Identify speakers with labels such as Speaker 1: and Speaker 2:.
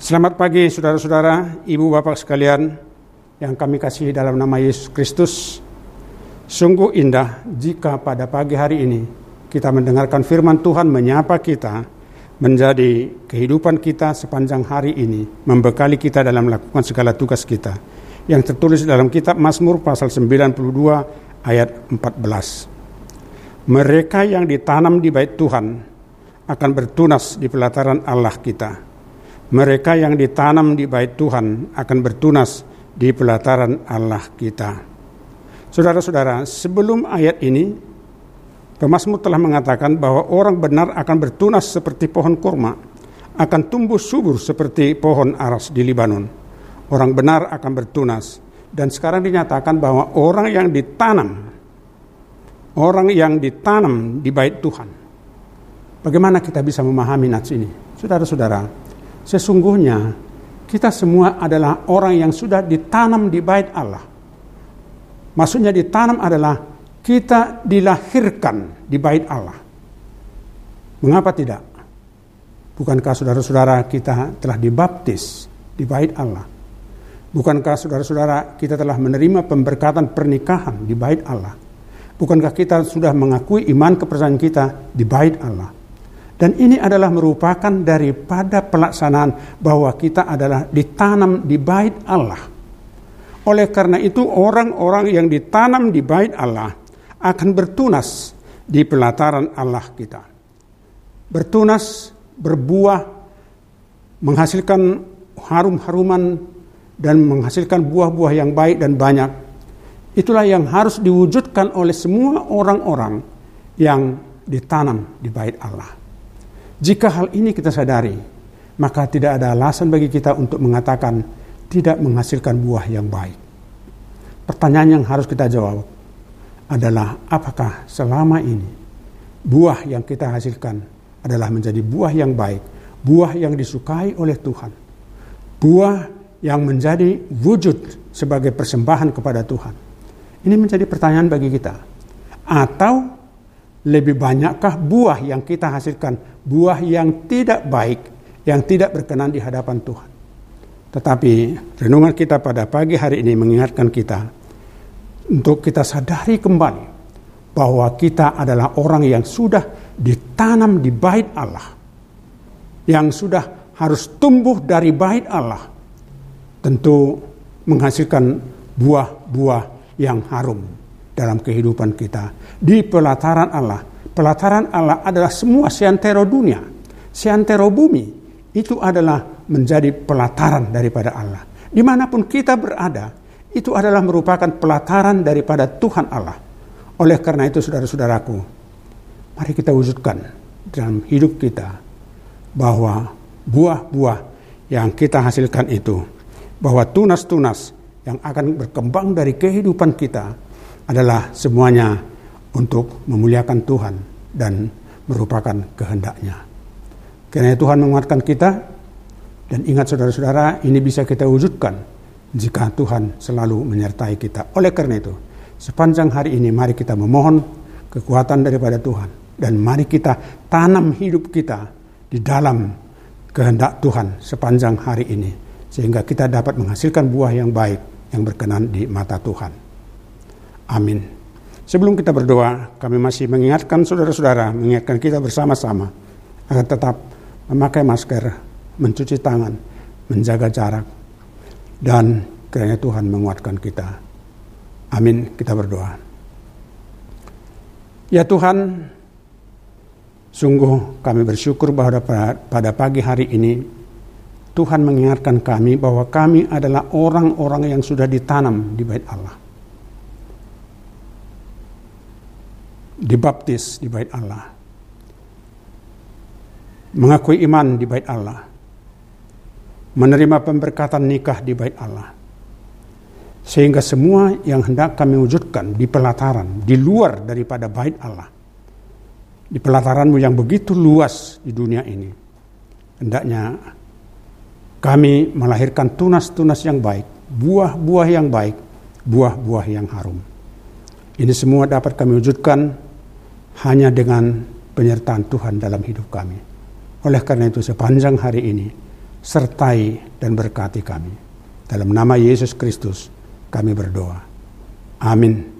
Speaker 1: Selamat pagi saudara-saudara, ibu bapak sekalian yang kami kasih dalam nama Yesus Kristus. Sungguh indah jika pada pagi hari ini kita mendengarkan firman Tuhan menyapa kita menjadi kehidupan kita sepanjang hari ini, membekali kita dalam melakukan segala tugas kita. Yang tertulis dalam kitab Mazmur pasal 92 ayat 14. Mereka yang ditanam di bait Tuhan akan bertunas di pelataran Allah kita. Mereka yang ditanam di bait Tuhan akan bertunas di pelataran Allah kita. Saudara-saudara, sebelum ayat ini, pemazmur telah mengatakan bahwa orang benar akan bertunas seperti pohon kurma, akan tumbuh subur seperti pohon aras di Libanon. Orang benar akan bertunas. Dan sekarang dinyatakan bahwa orang yang ditanam, orang yang ditanam di bait Tuhan, Bagaimana kita bisa memahami nats ini? Saudara-saudara, sesungguhnya kita semua adalah orang yang sudah ditanam di bait Allah. Maksudnya ditanam adalah kita dilahirkan di bait Allah. Mengapa tidak? Bukankah saudara-saudara kita telah dibaptis di bait Allah? Bukankah saudara-saudara kita telah menerima pemberkatan pernikahan di bait Allah? Bukankah kita sudah mengakui iman kepercayaan kita di bait Allah? Dan ini adalah merupakan daripada pelaksanaan bahwa kita adalah ditanam di bait Allah. Oleh karena itu orang-orang yang ditanam di bait Allah akan bertunas di pelataran Allah kita. Bertunas, berbuah, menghasilkan harum-haruman dan menghasilkan buah-buah yang baik dan banyak. Itulah yang harus diwujudkan oleh semua orang-orang yang ditanam di bait Allah. Jika hal ini kita sadari, maka tidak ada alasan bagi kita untuk mengatakan tidak menghasilkan buah yang baik. Pertanyaan yang harus kita jawab adalah apakah selama ini buah yang kita hasilkan adalah menjadi buah yang baik, buah yang disukai oleh Tuhan, buah yang menjadi wujud sebagai persembahan kepada Tuhan. Ini menjadi pertanyaan bagi kita. Atau lebih banyakkah buah yang kita hasilkan, buah yang tidak baik, yang tidak berkenan di hadapan Tuhan. Tetapi renungan kita pada pagi hari ini mengingatkan kita untuk kita sadari kembali bahwa kita adalah orang yang sudah ditanam di bait Allah. Yang sudah harus tumbuh dari bait Allah. Tentu menghasilkan buah-buah yang harum dalam kehidupan kita. Di pelataran Allah. Pelataran Allah adalah semua seantero dunia. Seantero bumi. Itu adalah menjadi pelataran daripada Allah. Di mana pun kita berada, itu adalah merupakan pelataran daripada Tuhan Allah. Oleh karena itu saudara-saudaraku, mari kita wujudkan dalam hidup kita bahwa buah-buah yang kita hasilkan itu, bahwa tunas-tunas yang akan berkembang dari kehidupan kita, adalah semuanya untuk memuliakan Tuhan dan merupakan kehendaknya. Karena Tuhan menguatkan kita dan ingat saudara-saudara ini bisa kita wujudkan jika Tuhan selalu menyertai kita. Oleh karena itu, sepanjang hari ini mari kita memohon kekuatan daripada Tuhan dan mari kita tanam hidup kita di dalam kehendak Tuhan sepanjang hari ini sehingga kita dapat menghasilkan buah yang baik yang berkenan di mata Tuhan. Amin. Sebelum kita berdoa, kami masih mengingatkan saudara-saudara, mengingatkan kita bersama-sama agar tetap memakai masker, mencuci tangan, menjaga jarak, dan kiranya Tuhan menguatkan kita. Amin. Kita berdoa. Ya Tuhan, sungguh kami bersyukur bahwa pada pagi hari ini Tuhan mengingatkan kami bahwa kami adalah orang-orang yang sudah ditanam di bait Allah. Dibaptis di bait Allah. Mengakui iman di bait Allah. Menerima pemberkatan nikah di bait Allah. Sehingga semua yang hendak kami wujudkan di pelataran, di luar daripada bait Allah. Di pelataranmu yang begitu luas di dunia ini. Hendaknya kami melahirkan tunas-tunas yang baik, buah-buah yang baik, buah-buah yang harum. Ini semua dapat kami wujudkan hanya dengan penyertaan Tuhan dalam hidup kami. Oleh karena itu sepanjang hari ini sertai dan berkati kami. Dalam nama Yesus Kristus kami berdoa. Amin.